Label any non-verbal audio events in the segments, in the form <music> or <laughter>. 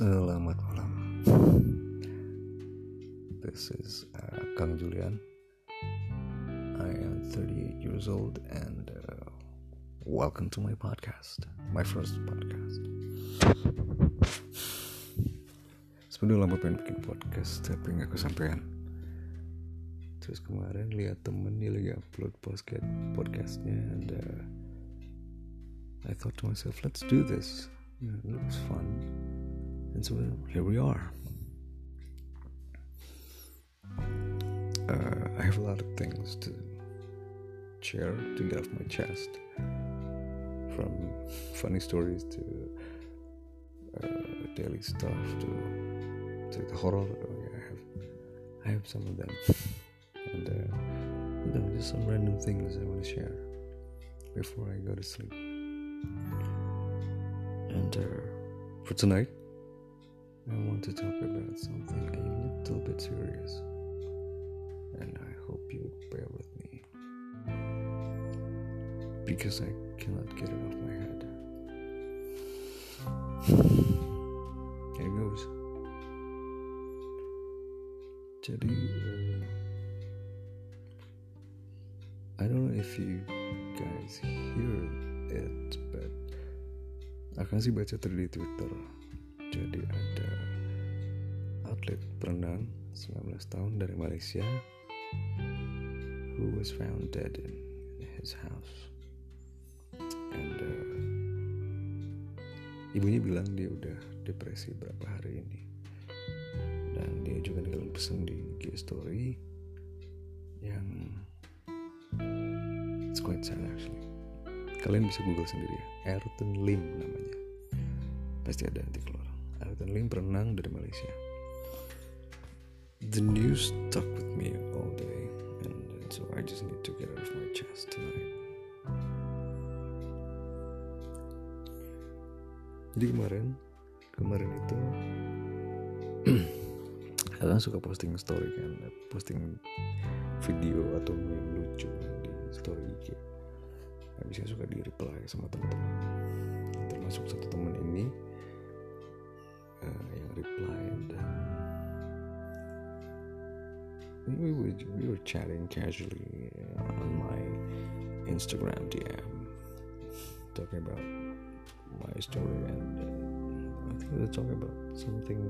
Selamat malam. This is uh, Kang Julian. I am 38 years old and uh, welcome to my podcast, my first podcast. Sebenernya lama pengen bikin podcast tapi nggak kesampaian. Terus kemarin lihat temen dia lagi upload podcast podcastnya and uh, I thought to myself, let's do this. Yeah, it looks fun. And so here we are. Uh, I have a lot of things to share to get off my chest, from funny stories to uh, daily stuff to to the horror. Oh, I have I have some of them, and uh, you know, just some random things I want to share before I go to sleep. And uh, for tonight. I want to talk about something a little bit serious, and I hope you bear with me because I cannot get it off my head. Here goes. Uh, I don't know if you guys hear it, but akan sih baca tadi di Twitter jadi ada atlet berenang 19 tahun dari Malaysia who was found dead in his house. And uh, ibunya bilang dia udah depresi berapa hari ini. Dan dia juga ninggalin pesan di IG story yang it's quite sad actually. Kalian bisa google sendiri ya. Ayrton Lim namanya. Pasti ada nanti Lim berenang dari Malaysia. The news stuck with me all day and, so I just need to get it off my chest tonight. Jadi kemarin kemarin itu <clears throat> kalian suka posting story kan posting video atau meme lucu di story IG habisnya suka di reply sama teman-teman. Termasuk satu teman ini uh, yang reply dan we were, we were chatting casually on my Instagram DM talking about my story and uh, I think we were talking about something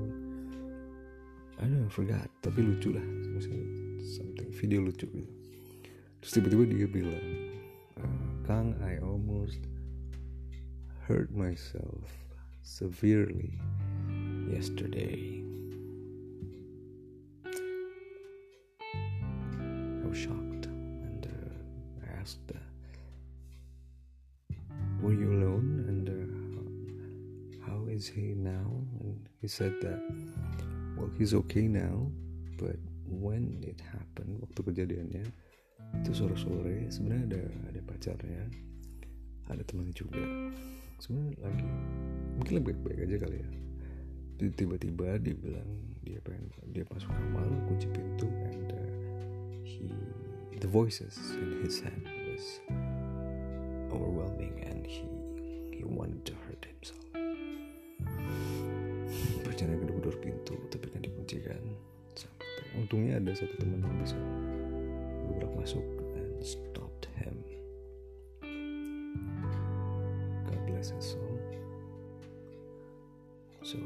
I don't know, I forgot tapi lucu lah something video lucu gitu terus tiba-tiba dia bilang Kang I almost hurt myself severely yesterday. I was shocked and uh, I asked, uh, Were you alone? And uh, how is he now? And he said that, Well, he's okay now, but when it happened, waktu kejadiannya, itu sore-sore sebenarnya ada ada pacarnya ada temannya juga sebenarnya lagi mungkin lebih baik aja kali ya tiba-tiba dia bilang dia pengen dia masuk kamar kunci pintu and uh, he the voices in his head was overwhelming and he he wanted to hurt himself. Perjalanan gedor-gedor pintu tapi kan dikuncikan. Sampai untungnya ada satu teman yang bisa beberapa masuk and stopped him. God bless his soul. So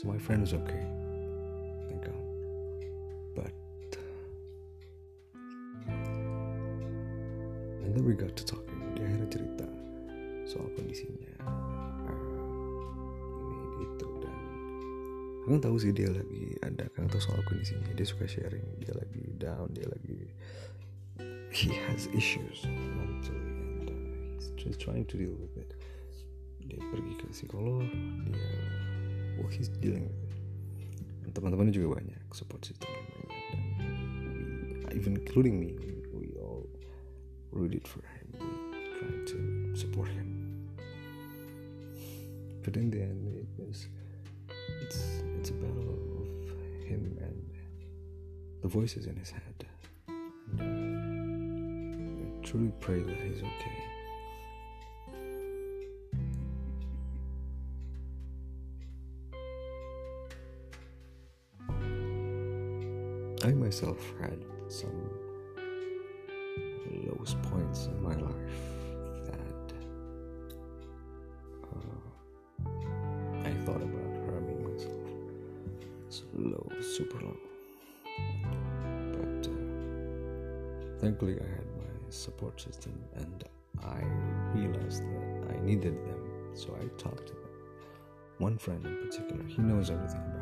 So my friend was okay. Thank God. But and then we got to talking. Dia akhirnya cerita soal kondisinya uh, ini itu dan aku tahu sih dia lagi ada kan tahu soal kondisinya dia suka sharing dia lagi down dia lagi he has issues mentally and uh, he's just trying to deal with it dia pergi ke psikolog dia he's dealing with it. And teman-temannya juga banyak support systemnya banyak. Dan we, even including me we, we all rooted for him. We tried to support him. But in the end it was it's it's a battle of him and the voices in his head. And, uh, I truly pray that he's okay I myself had some lowest points in my life that uh, I thought about harming myself. So low, super low. But uh, thankfully, I had my support system and I realized that I needed them. So I talked to them. One friend in particular, he knows everything about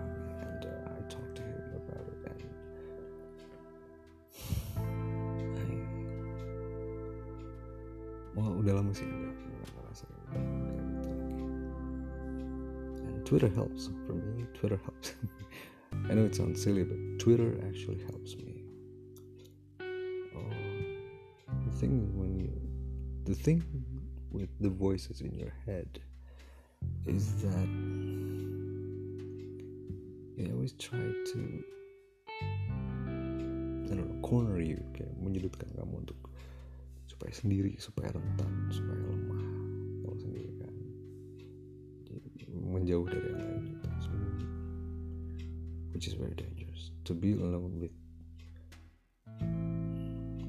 Twitter helps for me. Twitter helps. <laughs> I know it sounds silly but Twitter actually helps me. Oh, the thing when you the thing with the voices in your head is that they always try to I don't know corner you. Kayak menyudutkan kamu untuk supaya sendiri supaya rentan supaya lemah menjauh dari yang lain which is very dangerous. To be alone with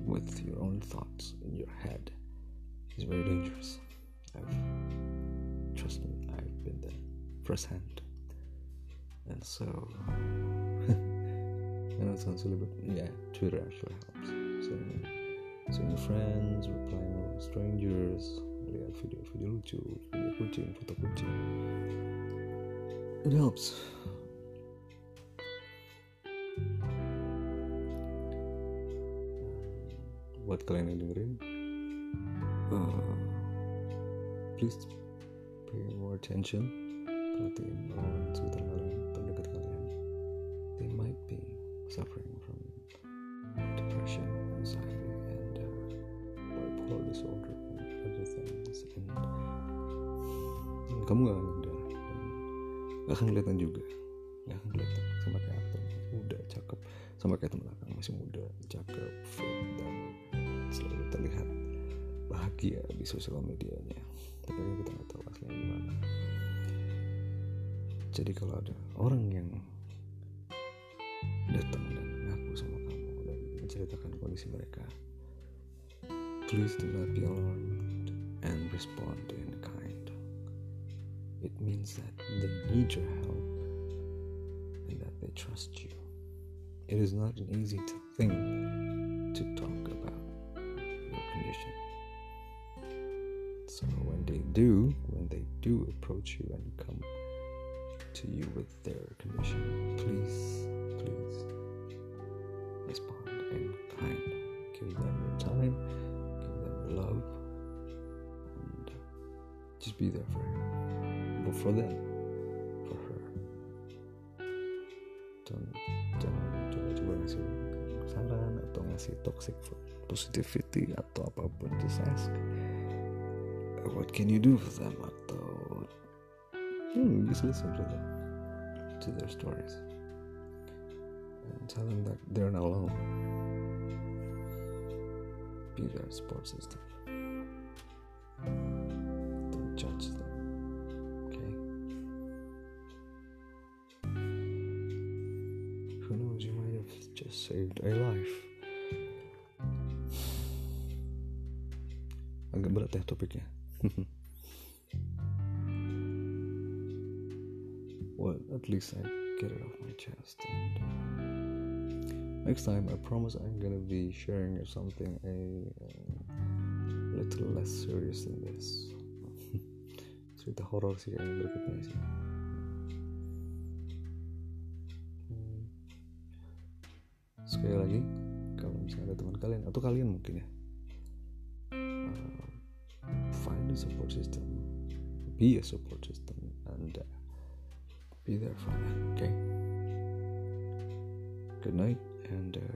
with your own thoughts in your head is very dangerous. I've trust me I've been there firsthand. And so <laughs> I know it sounds silly but yeah Twitter actually helps. So your friends, replying to strangers, lihat video-video lucu, video kucing, foto kucing. It helps. Buat kalian yang dengerin, uh, please pay more attention. Perhatiin orang sekitar kalian, terdekat kalian. They might be suffering gak akan kelihatan juga. Gak akan kelihatan. Sama kayak aktor muda cakep. Sama kayak teman akang masih muda cakep fit dan selalu terlihat bahagia di sosial medianya. Tapi kan kita nggak tahu aslinya gimana jadi kalau ada orang yang datang dan ngaku sama kamu dan menceritakan kondisi mereka Please do not be alarmed and respond in. It means that they need your help and that they trust you. It is not an easy thing to talk about your condition. So when they do, when they do approach you and come to you with their condition, please, please respond in kind. Give them your time give them love and just be there for him but for them for her. Don't jangan coba-coba ngasih saran atau ngasih toxic positivity atau apapun just ask what can you do for them atau hmm, just listen to them to their stories. And tell them that they're not alone. Be their support system. Don't judge them, saved a life. Agak berat ya topiknya. <laughs> well, at least I get it off my chest and uh, next time I promise I'm gonna be sharing something a, a little less serious than this cerita horor sih yang berikutnya sih sekali lagi kalau misalnya ada teman kalian atau kalian mungkin ya uh, find a support system be a support system and uh, be there for them okay good night and uh,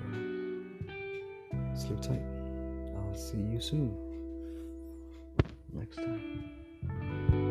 sleep tight. I'll see you soon. Next time.